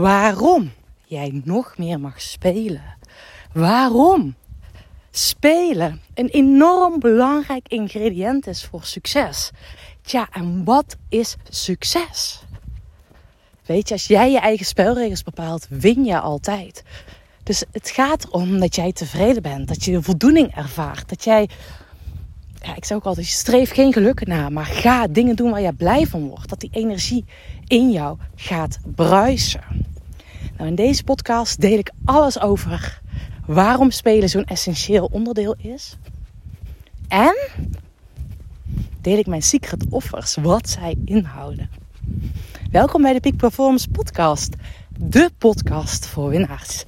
waarom jij nog meer mag spelen. Waarom spelen een enorm belangrijk ingrediënt is voor succes. Tja, en wat is succes? Weet je, als jij je eigen spelregels bepaalt, win je altijd. Dus het gaat erom dat jij tevreden bent, dat je voldoening ervaart, dat jij, ja, ik zeg ook altijd, streef geen geluk na, maar ga dingen doen waar je blij van wordt, dat die energie in jou gaat bruisen. Nou, in deze podcast deel ik alles over waarom spelen zo'n essentieel onderdeel is. En deel ik mijn secret offers, wat zij inhouden. Welkom bij de Peak Performance Podcast, de podcast voor winnaars.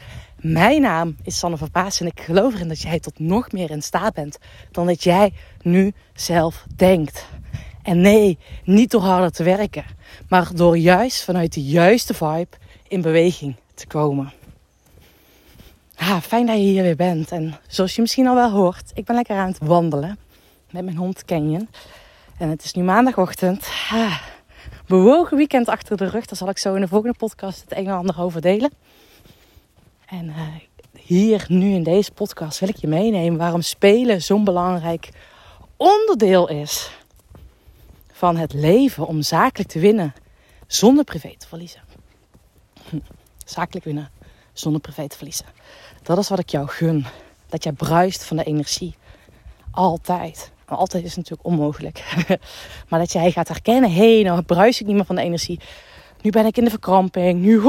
Mijn naam is Sanne van Paas en ik geloof erin dat jij tot nog meer in staat bent dan dat jij nu zelf denkt. En nee, niet door harder te werken, maar door juist vanuit de juiste vibe in beweging te komen. Fijn dat je hier weer bent. En zoals je misschien al wel hoort, ik ben lekker aan het wandelen met mijn hond Canyon. En het is nu maandagochtend. Ah, bewogen weekend achter de rug. Daar zal ik zo in de volgende podcast het een en ander over delen. En uh, hier nu in deze podcast wil ik je meenemen waarom spelen zo'n belangrijk onderdeel is van het leven om zakelijk te winnen zonder privé te verliezen. Zakelijk winnen zonder privé te verliezen. Dat is wat ik jou gun. Dat jij bruist van de energie. Altijd. Altijd is natuurlijk onmogelijk. maar dat jij gaat herkennen: hé, hey, nou bruis ik niet meer van de energie. Nu ben ik in de verkramping. Nu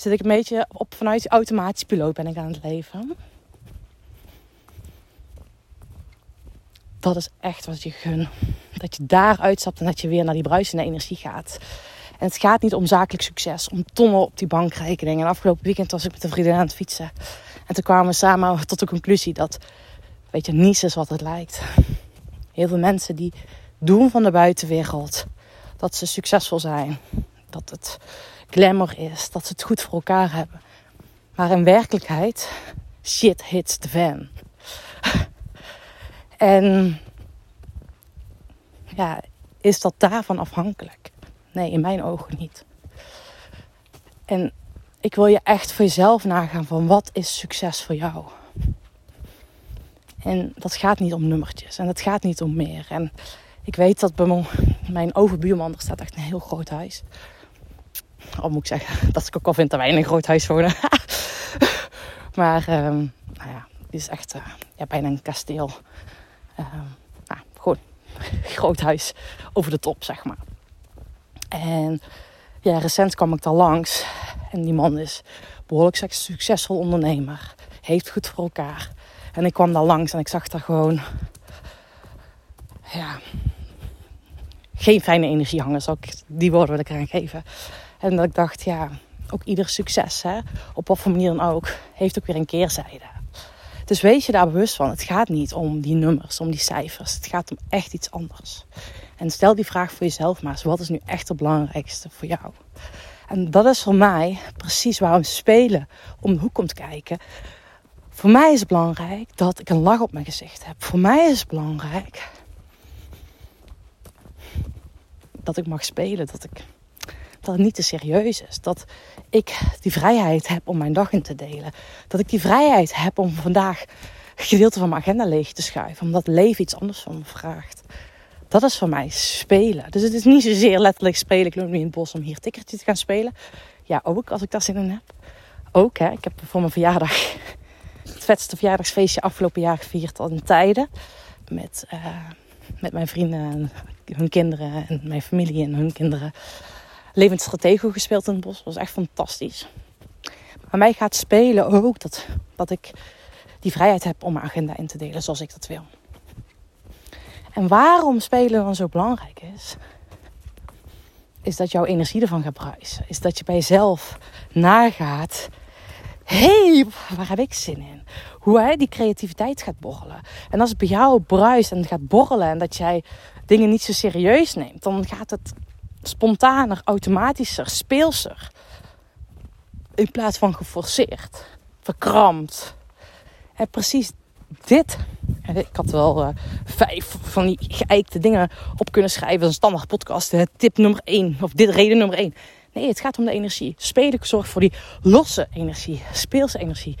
zit ik een beetje op vanuit die automatische piloot ben ik aan het leven. Dat is echt wat je gun. Dat je daar uitstapt en dat je weer naar die bruisende energie gaat. En het gaat niet om zakelijk succes, om tonnen op die bankrekening. En afgelopen weekend was ik met een vriendin aan het fietsen. En toen kwamen we samen tot de conclusie dat, weet je, niets is wat het lijkt. Heel veel mensen die doen van de buitenwereld dat ze succesvol zijn. Dat het glamour is, dat ze het goed voor elkaar hebben. Maar in werkelijkheid, shit hits the fan. en ja, is dat daarvan afhankelijk? Nee, in mijn ogen niet. En ik wil je echt voor jezelf nagaan van wat is succes voor jou? En dat gaat niet om nummertjes en dat gaat niet om meer. En ik weet dat bij mijn overbuurman, er staat echt een heel groot huis. Al moet ik zeggen dat ik ook al vind dat wij in een groot huis wonen. maar um, nou ja, dit is echt uh, ja, bijna een kasteel. Nou, gewoon groot huis over de top, zeg maar. En ja, recent kwam ik daar langs. En die man is behoorlijk succesvol ondernemer. Heeft goed voor elkaar. En ik kwam daar langs en ik zag daar gewoon... Ja... Geen fijne energie hangen, zou ik die woorden wil ik eraan geven. En dat ik dacht, ja, ook ieder succes, hè, op wat voor manier dan ook, heeft ook weer een keerzijde. Dus wees je daar bewust van. Het gaat niet om die nummers, om die cijfers. Het gaat om echt iets anders. En stel die vraag voor jezelf maar eens. Wat is nu echt het belangrijkste voor jou? En dat is voor mij precies waarom spelen om de hoek komt kijken. Voor mij is het belangrijk dat ik een lach op mijn gezicht heb. Voor mij is het belangrijk dat ik mag spelen. Dat, ik, dat het niet te serieus is. Dat ik die vrijheid heb om mijn dag in te delen. Dat ik die vrijheid heb om vandaag gedeelte van mijn agenda leeg te schuiven. Omdat leven iets anders van me vraagt. Dat is voor mij spelen. Dus het is niet zozeer letterlijk spelen. Ik loop nu in het bos om hier tikkertje te gaan spelen. Ja, ook als ik daar zin in heb. Ook, hè. Ik heb voor mijn verjaardag het vetste verjaardagsfeestje afgelopen jaar gevierd al in tijden. Met, uh, met mijn vrienden en hun kinderen en mijn familie en hun kinderen. Levend Stratego gespeeld in het bos. Was echt fantastisch. Maar mij gaat spelen ook dat, dat ik die vrijheid heb om mijn agenda in te delen zoals ik dat wil. En waarom spelen dan zo belangrijk is, is dat jouw energie ervan gaat bruisen. Is dat je bij jezelf nagaat. Hey, waar heb ik zin in? Hoe hij die creativiteit gaat borrelen. En als het bij jou bruist en gaat borrelen en dat jij dingen niet zo serieus neemt, dan gaat het spontaner, automatischer, speelser. In plaats van geforceerd, verkrampt. En precies dit. Ik had wel uh, vijf van die geëikte dingen op kunnen schrijven. Een standaard podcast. Tip nummer één. Of dit reden nummer één. Nee, het gaat om de energie. Spelen zorgt voor die losse energie, speelse energie,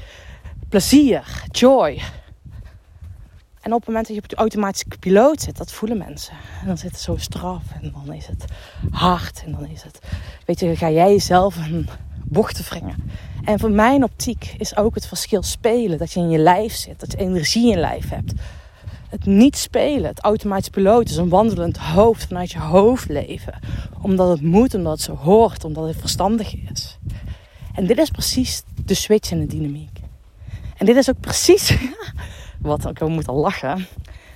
plezier, joy. En op het moment dat je op de automatische piloot zit, dat voelen mensen. En dan zit het zo straf en dan is het hard en dan is het... Weet je, ga jij jezelf een bochten wringen. En voor mijn optiek is ook het verschil spelen. Dat je in je lijf zit, dat je energie in je lijf hebt. Het niet spelen, het automatisch piloot is een wandelend hoofd vanuit je hoofd leven. Omdat het moet, omdat het zo hoort, omdat het verstandig is. En dit is precies de switch in de dynamiek. En dit is ook precies wat ik moet al lachen.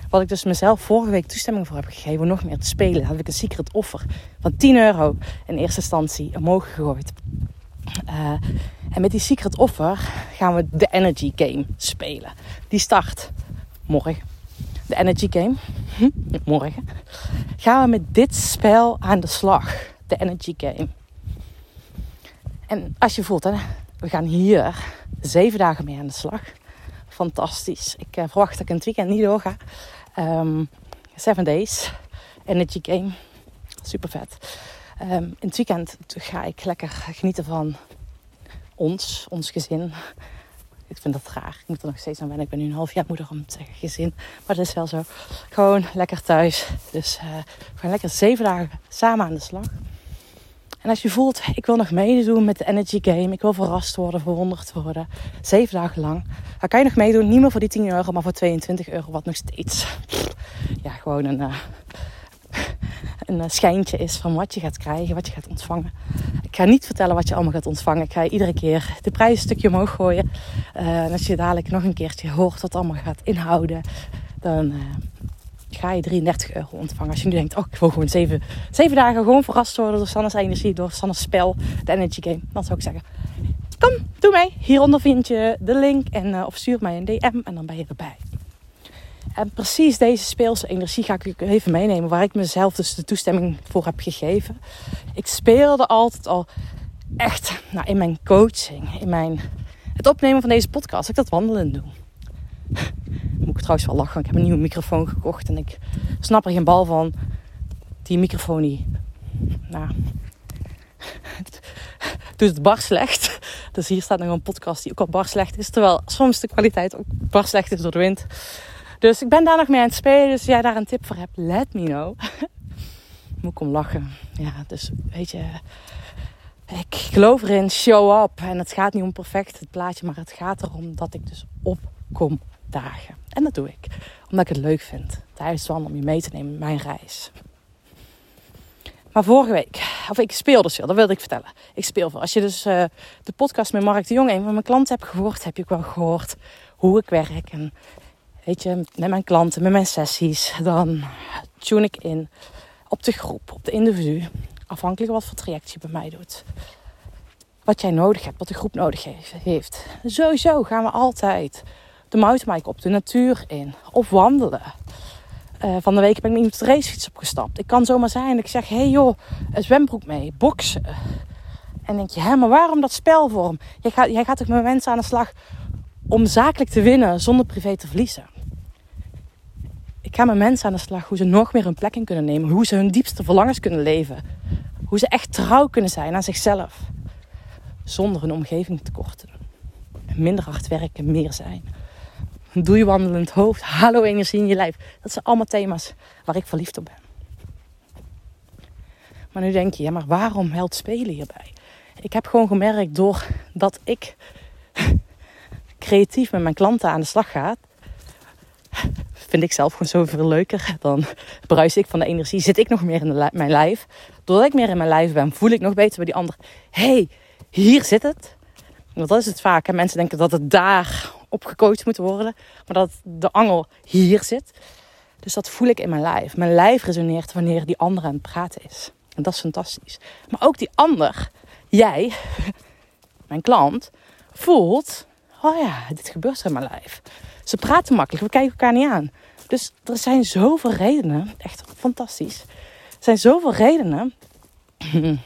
Wat ik dus mezelf vorige week toestemming voor heb gegeven om nog meer te spelen. Heb ik een secret offer van 10 euro in eerste instantie omhoog gegooid. Uh, en met die secret offer gaan we de energy game spelen. Die start morgen. De energy game. Hm? Morgen. Gaan we met dit spel aan de slag. De energy game. En als je voelt, hè, we gaan hier zeven dagen mee aan de slag. Fantastisch. Ik uh, verwacht dat ik het weekend niet doorga. Um, seven days. Energy game. Super vet. Um, in het weekend ga ik lekker genieten van ons, ons gezin. Ik vind dat raar. Ik moet er nog steeds aan wennen. Ik ben nu een half jaar moeder om te zeggen gezin. Maar dat is wel zo. Gewoon lekker thuis. Dus uh, we gaan lekker zeven dagen samen aan de slag. En als je voelt, ik wil nog meedoen met de Energy Game. Ik wil verrast worden, verwonderd worden. Zeven dagen lang. Dan kan je nog meedoen. Niet meer voor die 10 euro, maar voor 22 euro. Wat nog steeds, ja, gewoon een, uh, een eh, schijntje is van wat je gaat krijgen, wat je gaat ontvangen. Ik ga niet vertellen wat je allemaal gaat ontvangen. Ik ga iedere keer de prijs een stukje omhoog gooien. Uh, en als je dadelijk nog een keertje hoort wat allemaal gaat inhouden, dan ga je 33 euro ontvangen. Als je nu denkt, oh, ik wil gewoon zeven, zeven dagen gewoon verrast worden door Sanne's energie, door Sanne's spel, de Energy Game. Dan zou ik zeggen, kom, doe mee. Hieronder vind je de link en, uh, of stuur mij een DM en dan ben je erbij. En precies deze speelse energie ga ik even meenemen, waar ik mezelf dus de toestemming voor heb gegeven. Ik speelde altijd al echt nou, in mijn coaching, in mijn, het opnemen van deze podcast, ik dat wandelen doe. Ik trouwens wel lachen, ik heb een nieuwe microfoon gekocht en ik snap er geen bal van. Die microfoon niet. Nou, doet het bar slecht. Dus hier staat nog een podcast die ook al bar slecht is. Terwijl soms de kwaliteit ook bar slecht is door de wind. Dus ik ben daar nog mee aan het spelen. Dus als jij daar een tip voor hebt, let me know. Moet ik om lachen. Ja, dus weet je. Ik geloof erin, show up. En het gaat niet om perfect het plaatje, maar het gaat erom dat ik dus opkom dagen. En dat doe ik. Omdat ik het leuk vind. Tijdens het om je mee te nemen in mijn reis. Maar vorige week, of ik speel dus veel, dat wilde ik vertellen. Ik speel veel. Als je dus uh, de podcast met Mark de Jong, een van mijn klanten, hebt gehoord, heb je ook wel gehoord hoe ik werk. En weet je, met mijn klanten, met mijn sessies, dan tune ik in op de groep, op de individu. Afhankelijk wat voor traject je bij mij doet. Wat jij nodig hebt, wat de groep nodig heeft. Sowieso gaan we altijd de mountainbike op, de natuur in. Of wandelen. Uh, van de week ben ik op de racefiets opgestapt. Ik kan zomaar zijn dat ik zeg, hey joh, een zwembroek mee, boksen. En denk je, hé, maar waarom dat spelvorm? Jij gaat, jij gaat toch met mensen aan de slag om zakelijk te winnen zonder privé te verliezen. Ik ga met mensen aan de slag hoe ze nog meer hun plek in kunnen nemen. Hoe ze hun diepste verlangens kunnen leven. Hoe ze echt trouw kunnen zijn aan zichzelf. Zonder hun omgeving te doen. Minder hard werken, meer zijn. Doe je wandelend hoofd. Hallo energie in je lijf. Dat zijn allemaal thema's waar ik verliefd op ben. Maar nu denk je, ja, maar waarom helpt spelen hierbij? Ik heb gewoon gemerkt doordat ik creatief met mijn klanten aan de slag ga, vind ik zelf gewoon zoveel leuker. Dan bruis ik van de energie. Zit ik nog meer in mijn lijf. Doordat ik meer in mijn lijf ben, voel ik nog beter bij die ander. hey, hier zit het. Want dat is het vaak. Hè? Mensen denken dat het daar op gecoacht moet worden. Maar dat de angel hier zit. Dus dat voel ik in mijn lijf. Mijn lijf resoneert wanneer die ander aan het praten is. En dat is fantastisch. Maar ook die ander, jij, mijn klant, voelt... Oh ja, dit gebeurt in mijn lijf. Ze praten makkelijk, we kijken elkaar niet aan. Dus er zijn zoveel redenen, echt fantastisch. Er zijn zoveel redenen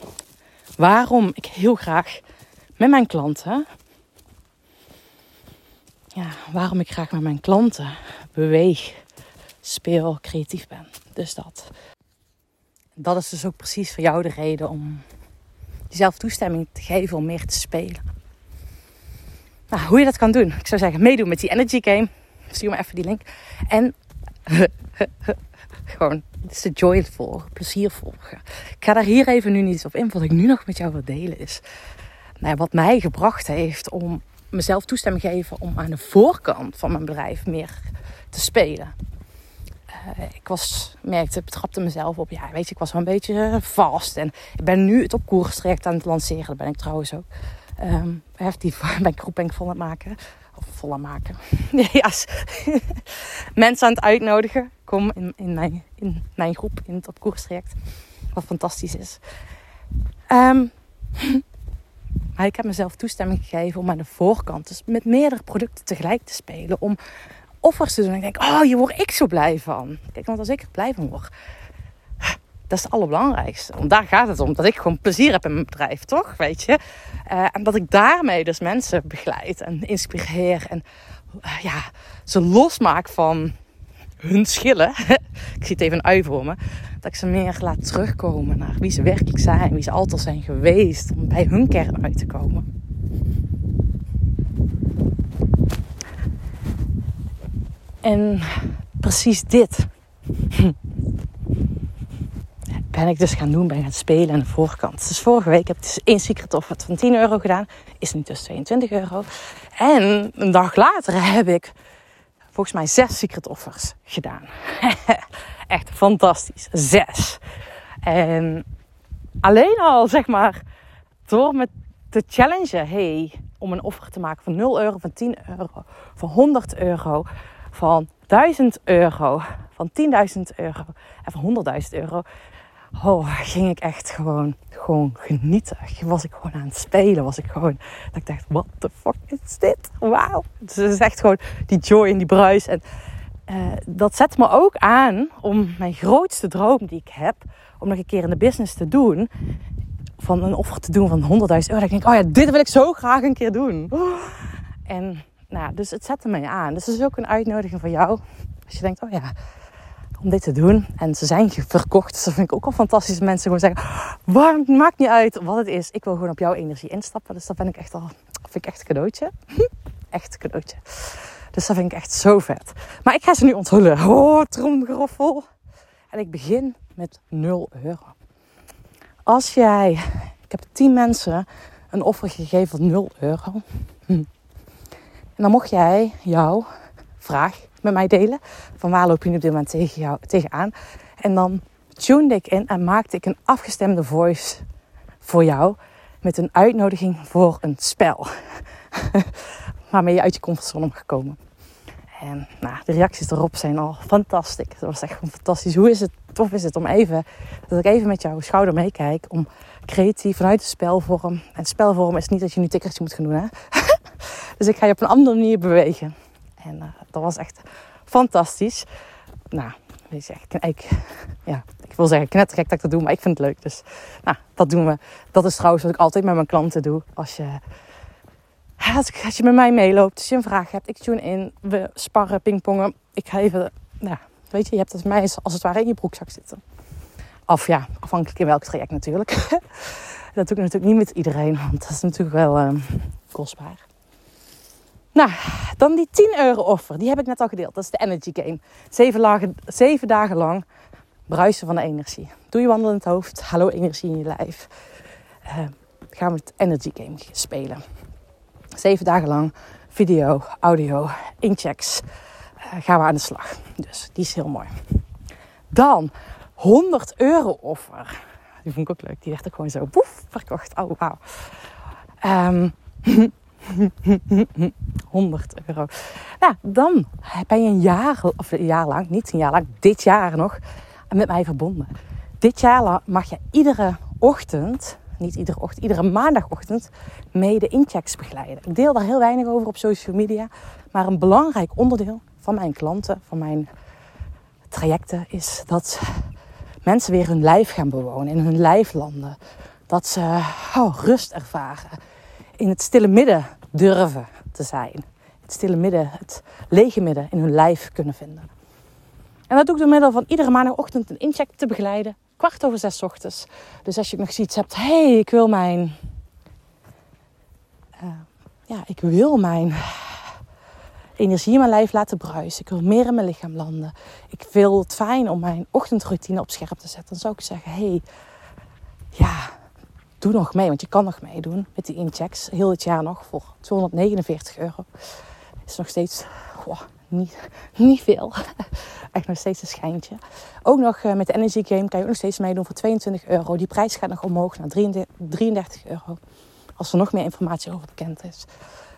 waarom ik heel graag met mijn klanten, ja, waarom ik graag met mijn klanten beweeg, speel, creatief ben. Dus dat. Dat is dus ook precies voor jou de reden om jezelf toestemming te geven om meer te spelen. Nou, hoe je dat kan doen. Ik zou zeggen, meedoen met die energy game. Stuur me even die link. En gewoon, het is de joy volgen, plezier volgen. Ik ga daar hier even nu niet op in. Wat ik nu nog met jou wil delen is... Nou, wat mij gebracht heeft om mezelf toestemming te geven om aan de voorkant van mijn bedrijf meer te spelen. Uh, ik was, merkte, betrapte mezelf op, ja, weet je, ik was wel een beetje vast. En ik ben nu het op koers traject aan het lanceren. Dat ben ik trouwens ook. Um, die mijn groep ben ik vol aan het maken. Of vol aan maken. ja, mensen aan het uitnodigen. Kom in, in, mijn, in mijn groep, in het op koers traject. Wat fantastisch is. Um, ik heb mezelf toestemming gegeven om aan de voorkant, dus met meerdere producten tegelijk te spelen. Om offers te doen. En ik denk, oh, hier word ik zo blij van. Kijk, want als ik er blij van word, dat is het allerbelangrijkste. Want daar gaat het om. Dat ik gewoon plezier heb in mijn bedrijf, toch? Weet je? Uh, en dat ik daarmee dus mensen begeleid en inspireer. En uh, ja, ze losmaak van hun schillen. ik zie het even een ui voor me. Dat ik ze meer laat terugkomen naar wie ze werkelijk zijn. Wie ze altijd zijn geweest. Om bij hun kern uit te komen. En precies dit ben ik dus gaan doen. Ben gaan spelen aan de voorkant. Dus vorige week heb ik dus één secret offer van 10 euro gedaan. Is nu dus 22 euro. En een dag later heb ik volgens mij zes secret offers gedaan. Echt fantastisch. Zes. En alleen al zeg maar door me te challengen. Hey, om een offer te maken van 0 euro, van 10 euro, van 100 euro, van 1000 euro, van 10.000 euro en van 100.000 euro. Oh, ging ik echt gewoon, gewoon genieten. Was ik gewoon aan het spelen. Was ik gewoon, dat ik dacht, what the fuck is dit? Wauw. Dus het is echt gewoon die joy en die bruis. En uh, dat zet me ook aan om mijn grootste droom die ik heb, om nog een keer in de business te doen, van een offer te doen van 100.000 euro. Ik denk, oh ja, dit wil ik zo graag een keer doen. En nou, dus het zette mij aan. Dus het is ook een uitnodiging voor jou. Als je denkt, oh ja, om dit te doen. En ze zijn verkocht. Dus dat vind ik ook al fantastisch. Mensen gewoon zeggen, waarom maakt niet uit wat het is. Ik wil gewoon op jouw energie instappen. Dus dat ben ik echt al, vind ik echt een cadeautje. echt een cadeautje. Dus dat vind ik echt zo vet. Maar ik ga ze nu onthullen. Oh, tromgeroffel. En ik begin met 0 euro. Als jij, ik heb 10 mensen een offer gegeven van 0 euro. En dan mocht jij jouw vraag met mij delen. Van waar loop je nu op dit moment tegen jou, tegenaan? En dan tunede ik in en maakte ik een afgestemde voice voor jou. Met een uitnodiging voor een spel. Waarmee je uit je comfortzone om gekomen. En nou, de reacties erop zijn al fantastisch. Dat was echt fantastisch. Hoe is het, tof is het om even, dat ik even met jouw schouder meekijk. Om creatief vanuit de spelvorm. En spelvorm is niet dat je nu tikkertje moet gaan doen. Hè? dus ik ga je op een andere manier bewegen. En uh, dat was echt fantastisch. Nou, je, ik, ja, ik wil zeggen knettergek dat ik dat doe, maar ik vind het leuk. Dus nou, dat doen we. Dat is trouwens wat ik altijd met mijn klanten doe. Als je, als, als je met mij meeloopt, als je een vraag hebt, ik tune in, we sparren, pingpongen. Ik ga even, nou, weet je, je hebt het mij als het ware in je broekzak zitten. Of ja, afhankelijk in welk traject natuurlijk. dat doe ik natuurlijk niet met iedereen, want dat is natuurlijk wel uh, kostbaar. Nou, dan die 10 euro offer. Die heb ik net al gedeeld. Dat is de energy game. Zeven, zeven dagen lang bruisen van de energie. Doe je wandelend hoofd. Hallo energie in je lijf. Uh, gaan we het energy game spelen. Zeven dagen lang video, audio, inchecks. Uh, gaan we aan de slag. Dus die is heel mooi. Dan 100 euro offer. Die vond ik ook leuk. Die werd ook gewoon zo boef verkocht. Oh, wauw. Um, 100 euro. Nou, dan ben je een jaar, of een jaar lang, niet een jaar lang, dit jaar nog met mij verbonden. Dit jaar mag je iedere ochtend, niet iedere ochtend, iedere maandagochtend mee de inchecks begeleiden. Ik deel daar heel weinig over op social media, maar een belangrijk onderdeel van mijn klanten, van mijn trajecten, is dat mensen weer hun lijf gaan bewonen, in hun lijf landen. Dat ze oh, rust ervaren in het stille midden durven te zijn. Het stille midden, het lege midden in hun lijf kunnen vinden. En dat doe ik door middel van iedere maandagochtend een incheck te begeleiden kwart over zes ochtends. Dus als je nog zoiets hebt, hé, hey, ik wil mijn... Uh, ja, ik wil mijn energie in mijn lijf laten bruisen. Ik wil meer in mijn lichaam landen. Ik wil het fijn om mijn ochtendroutine op scherp te zetten. Dan zou ik zeggen, hé, hey, ja, doe nog mee. Want je kan nog meedoen met die inchecks. Heel het jaar nog voor 249 euro. Is nog steeds niet, niet veel. Echt nog steeds een schijntje. Ook nog uh, met de Energy Game kan je ook nog steeds meedoen voor 22 euro. Die prijs gaat nog omhoog naar 33 euro. Als er nog meer informatie over bekend is.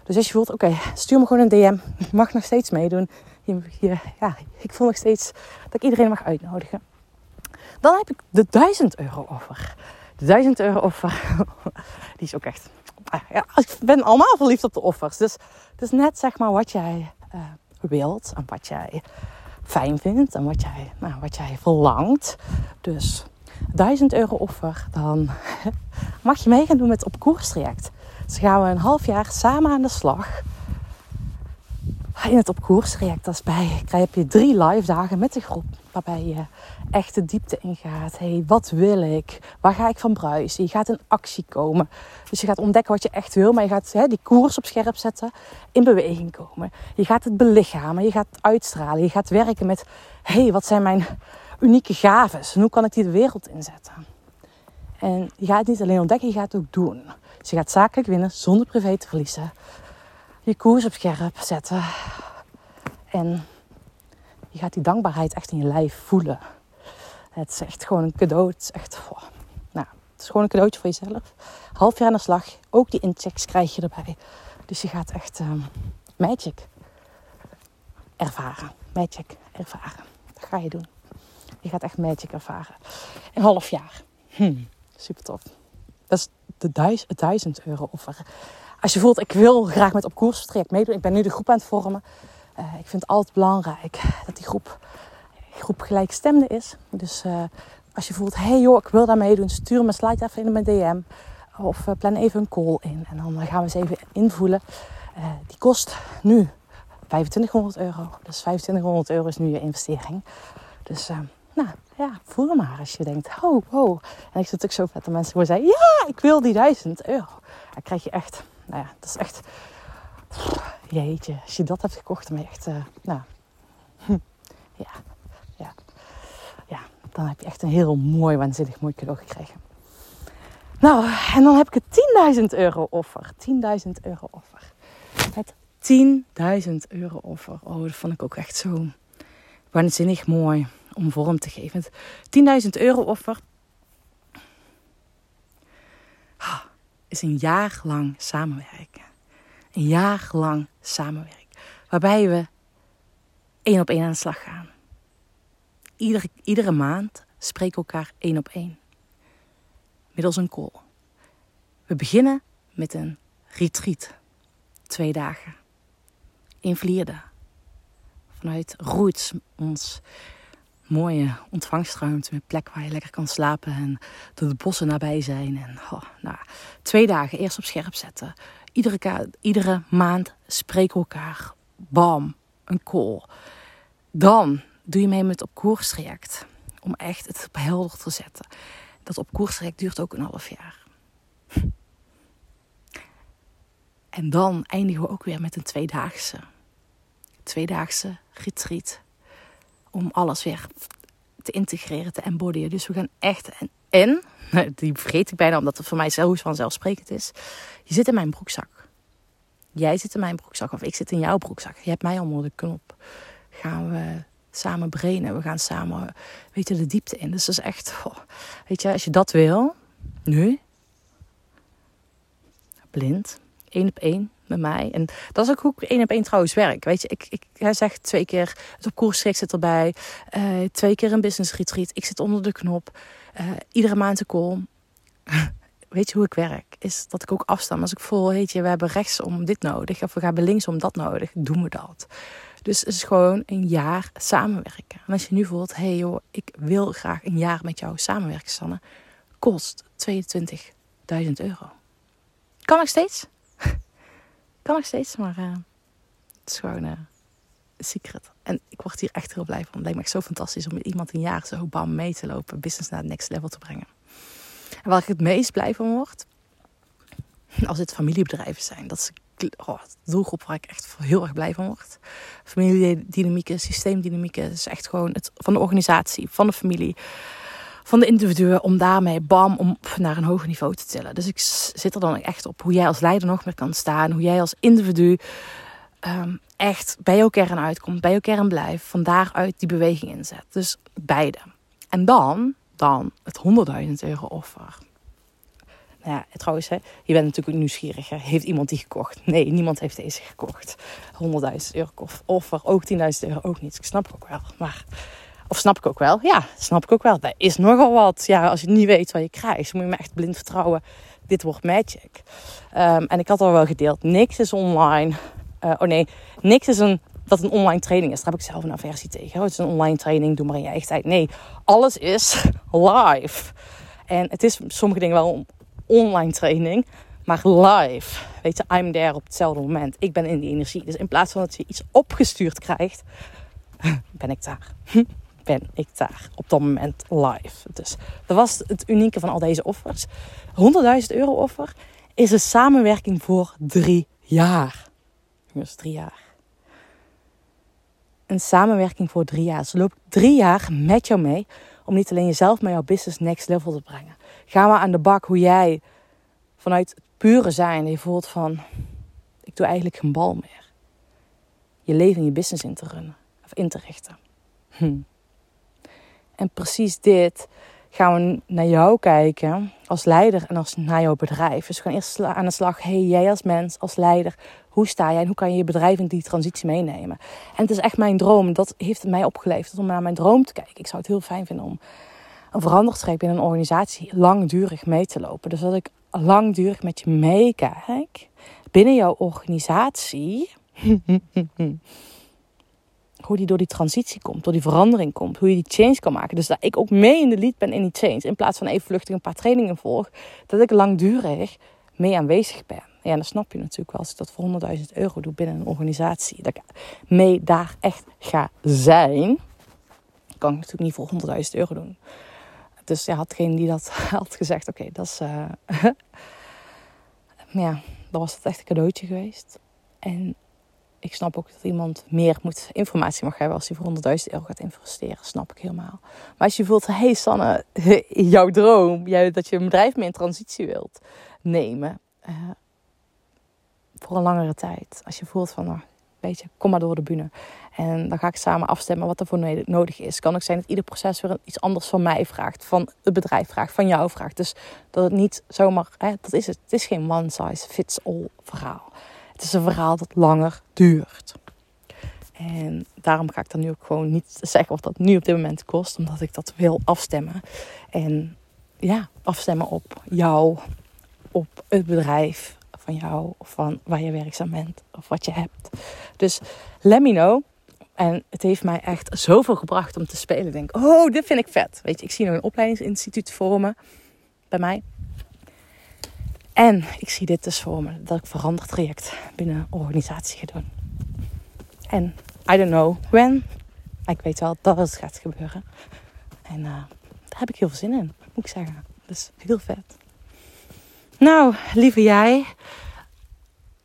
Dus als je voelt, oké, stuur me gewoon een DM. Je mag nog steeds meedoen. Je, ja, ik voel nog steeds dat ik iedereen mag uitnodigen. Dan heb ik de 1000 euro offer. De 1000 euro offer, die is ook echt... Ah, ja, ik ben allemaal verliefd op de offers. Dus het is net zeg maar wat jij uh, wilt en wat jij fijn vindt en wat jij, nou, wat jij verlangt. Dus 1000 euro offer, dan mag je mee gaan doen met op koers traject. Dus gaan we een half jaar samen aan de slag. In het op koers traject, bij, heb je drie live dagen met de groep. Waarbij je echt de diepte ingaat. hey, wat wil ik? Waar ga ik van bruisen? Je gaat in actie komen. Dus je gaat ontdekken wat je echt wil. Maar je gaat hè, die koers op scherp zetten. In beweging komen. Je gaat het belichamen. Je gaat uitstralen. Je gaat werken met... hey, wat zijn mijn unieke gaves? En hoe kan ik die de wereld inzetten? En je gaat het niet alleen ontdekken, je gaat het ook doen. Dus je gaat zakelijk winnen zonder privé te verliezen. Je koers op scherp zetten. En je gaat die dankbaarheid echt in je lijf voelen. Het is echt gewoon een cadeau. Het is echt, nou, het is gewoon een cadeautje voor jezelf. Half jaar aan de slag. Ook die inchecks krijg je erbij. Dus je gaat echt um, magic ervaren. Magic ervaren. Dat ga je doen. Je gaat echt magic ervaren. Een half jaar. Hm, super tof. Dat is de duizend, 1000 euro offer. Als je voelt, ik wil graag met op koers traject meedoen. Ik ben nu de groep aan het vormen. Uh, ik vind het altijd belangrijk dat die groep, groep gelijkstemde is. Dus uh, als je voelt, hey joh, ik wil daar meedoen, stuur me slide even in mijn DM. Of uh, plan even een call in. En dan gaan we eens even invoelen. die kost nu 2500 euro. Dus 2500 euro is nu je investering. Dus nou ja, voel maar als je denkt, oh, wow. En ik zit ook zo vet dat mensen gewoon zeggen, ja, ik wil die 1000 euro. Dan krijg je echt, nou ja, dat is echt, jeetje, als je dat hebt gekocht, dan je echt, uh, nou, ja, ja, ja, dan heb je echt een heel mooi, waanzinnig mooi cadeau gekregen. Nou, en dan heb ik het 10.000 euro offer. 10.000 euro offer. Het 10.000 euro offer. Oh, dat vond ik ook echt zo waanzinnig mooi om vorm te geven. 10.000 euro offer is een jaar lang samenwerken. Een jaar lang samenwerken. Waarbij we één op één aan de slag gaan. Iedere, iedere maand spreken elkaar één op één. Middels een call. We beginnen met een retreat. Twee dagen. In Vlierde. Vanuit Roots, ons mooie ontvangstruimte met plek waar je lekker kan slapen en dat de bossen nabij zijn. En oh, nou, twee dagen eerst op scherp zetten. Iedere, iedere maand spreken elkaar. Bam, een call. Dan doe je mee met op koerstraject. Om echt het helder te zetten. Dat op koerstraject duurt ook een half jaar. En dan eindigen we ook weer met een tweedaagse. Tweedaagse retreat om alles weer te integreren, te embodyen. Dus we gaan echt. En, en die vergeet ik bijna omdat het voor mij zo vanzelfsprekend is. Je zit in mijn broekzak. Jij zit in mijn broekzak of ik zit in jouw broekzak. Je hebt mij onder de knop. Gaan we samen brainen. We gaan samen, weet je, de diepte in. Dus dat is echt, weet je, als je dat wil, nu, blind, één op één, met mij. En dat is ook hoe ik één op één trouwens werk. Weet je, ik, ik hij zegt twee keer het op koers zit erbij. Uh, twee keer een business retreat. Ik zit onder de knop. Uh, iedere maand een call. weet je hoe ik werk? Is dat ik ook afstand. Als ik voel, weet je, we hebben rechts om dit nodig. Of we hebben links om dat nodig. Doen we dat. Dus het is gewoon een jaar samenwerken. En als je nu voelt, hé hey joh, ik wil graag een jaar met jou samenwerken, Sanne. Kost 22.000 euro. Kan nog steeds? Kan nog steeds, maar uh, het is gewoon uh, secret. En ik word hier echt heel blij van. Het lijkt me echt zo fantastisch om met iemand een jaar zo bam mee te lopen. Business naar het next level te brengen. En waar ik het meest blij van word, als het familiebedrijven zijn. Dat is oh, de doelgroep waar ik echt heel erg blij van word. Familiedynamieken, systeemdynamieken. is echt gewoon het van de organisatie, van de familie, van de individuen. Om daarmee bam, om naar een hoger niveau te tillen. Dus ik zit er dan echt op hoe jij als leider nog meer kan staan. Hoe jij als individu um, echt bij jouw kern uitkomt. Bij jouw kern blijft. Van daaruit die beweging inzet. Dus beide. En dan, dan het 100.000 euro offer. Nou ja, trouwens, hè, je bent natuurlijk nieuwsgierig. Heeft iemand die gekocht? Nee, niemand heeft deze gekocht. 100.000 euro offer, ook 10.000 euro ook niet. Ik snap ik ook wel. Maar, of snap ik ook wel? Ja, snap ik ook wel. Dat is nogal wat. Ja, als je niet weet wat je krijgt, moet je me echt blind vertrouwen. Dit wordt magic. Um, en ik had al wel gedeeld, niks is online. Uh, oh nee, niks is een dat een online training is. Daar heb ik zelf een aversie tegen. Oh, het is een online training, doe maar in je eigen tijd. Nee, alles is live. En het is sommige dingen wel online training, maar live. Weet je, I'm there op hetzelfde moment. Ik ben in die energie. Dus in plaats van dat je iets opgestuurd krijgt, ben ik daar. Ben ik daar op dat moment live. Dus dat was het unieke van al deze offers. 100.000 euro offer is een samenwerking voor drie jaar. Dus drie jaar. Een samenwerking voor drie jaar. Ze loopt drie jaar met jou mee om niet alleen jezelf, maar jouw business next level te brengen. Ga maar aan de bak hoe jij vanuit het pure zijn je voelt van... Ik doe eigenlijk geen bal meer. Je leven en je business in te runnen. Of in te richten. Hm. En precies dit gaan we naar jou kijken als leider en als naar jouw bedrijf. Dus we gaan eerst aan de slag. Hey, jij als mens, als leider, hoe sta jij en hoe kan je je bedrijf in die transitie meenemen? En het is echt mijn droom. Dat heeft mij opgeleverd om naar mijn droom te kijken. Ik zou het heel fijn vinden om een veranderstreep in een organisatie langdurig mee te lopen. Dus dat ik langdurig met je meekijk binnen jouw organisatie. hoe die door die transitie komt, door die verandering komt, hoe je die change kan maken. Dus dat ik ook mee in de lead ben in die change. In plaats van even vluchtig een paar trainingen volg, dat ik langdurig mee aanwezig ben. Ja, dan snap je natuurlijk wel als ik dat voor 100.000 euro doe binnen een organisatie. Dat ik mee daar echt ga zijn. Kan ik natuurlijk niet voor 100.000 euro doen. Dus ja, had degene die dat had gezegd, oké, dat is... Uh, ja, dan was het echt een cadeautje geweest. En ik snap ook dat iemand meer moet, informatie mag hebben als hij voor 100.000 euro gaat investeren. Snap ik helemaal. Maar als je voelt, hey Sanne, jouw droom, dat je een bedrijf mee in transitie wilt nemen. Uh, voor een langere tijd. Als je voelt van, nou, weet je, kom maar door de bühne. En dan ga ik samen afstemmen wat er voor nodig is. Kan ook zijn dat ieder proces weer iets anders van mij vraagt. Van het bedrijf vraagt, van jou vraagt. Dus dat het niet zomaar, hè, dat is het. Het is geen one size fits all verhaal. Het is een verhaal dat langer duurt. En daarom ga ik dan nu ook gewoon niet zeggen wat dat nu op dit moment kost. Omdat ik dat wil afstemmen. En ja, afstemmen op jou, op het bedrijf van jou. Of van waar je werkzaam bent. Of wat je hebt. Dus let me know. En het heeft mij echt zoveel gebracht om te spelen. Denk, oh, dit vind ik vet. Weet je, ik zie nu een opleidingsinstituut voor me. Bij mij. En ik zie dit dus voor me. Dat ik veranderd traject binnen een organisatie ga doen. En I don't know when. Maar ik weet wel dat het gaat gebeuren. En uh, daar heb ik heel veel zin in, moet ik zeggen. Dus heel vet. Nou, lieve jij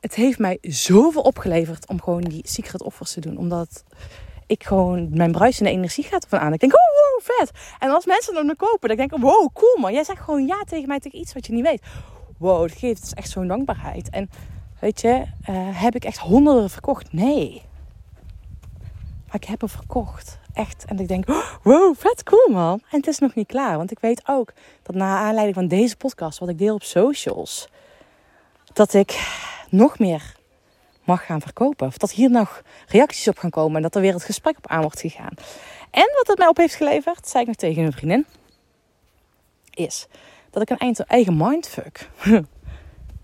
het heeft mij zoveel opgeleverd om gewoon die secret offers te doen. Omdat ik gewoon, mijn bruisende energie gaat ervan aan. Ik denk, oh wow, vet. En als mensen dan kopen, dan denk ik, wow, cool man. Jij zegt gewoon ja tegen mij, tegen iets wat je niet weet. Wow, dat geeft dus echt zo'n dankbaarheid. En weet je, uh, heb ik echt honderden verkocht? Nee. Maar ik heb er verkocht. Echt. En ik denk, oh, wow, vet cool man. En het is nog niet klaar. Want ik weet ook dat na aanleiding van deze podcast, wat ik deel op socials, dat ik nog meer mag gaan verkopen. Of dat hier nog reacties op gaan komen en dat er weer het gesprek op aan wordt gegaan. En wat het mij op heeft geleverd, zei ik nog tegen een vriendin, is dat ik een eigen mindfuck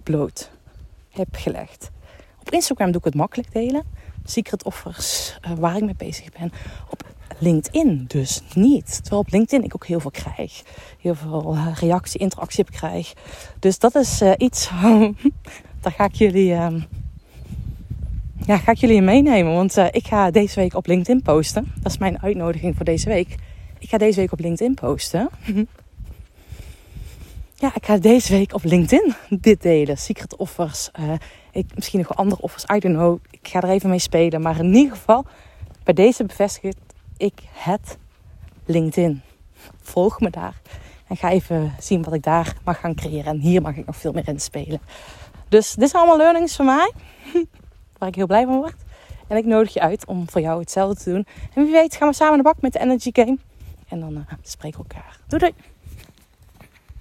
bloot heb gelegd. Op Instagram doe ik het makkelijk delen. Secret offers uh, waar ik mee bezig ben. Op LinkedIn dus niet. Terwijl op LinkedIn ik ook heel veel krijg. Heel veel uh, reactie, interactie heb krijg. Dus dat is uh, iets daar ga ik jullie. Uh, ja, ga ik jullie meenemen. Want ik ga deze week op LinkedIn posten. Dat is mijn uitnodiging voor deze week. Ik ga deze week op LinkedIn posten. ja, ik ga deze week op LinkedIn dit delen. Secret offers. Uh, ik, misschien nog andere offers. I don't know. Ik ga er even mee spelen. Maar in ieder geval, bij deze bevestig ik het LinkedIn. Volg me daar. En ga even zien wat ik daar mag gaan creëren. En hier mag ik nog veel meer in spelen. Dus dit zijn allemaal learnings van mij. Waar ik heel blij van word. En ik nodig je uit om voor jou hetzelfde te doen. En wie weet gaan we samen de bak met de Energy Game. En dan uh, spreken we elkaar. Doei doei!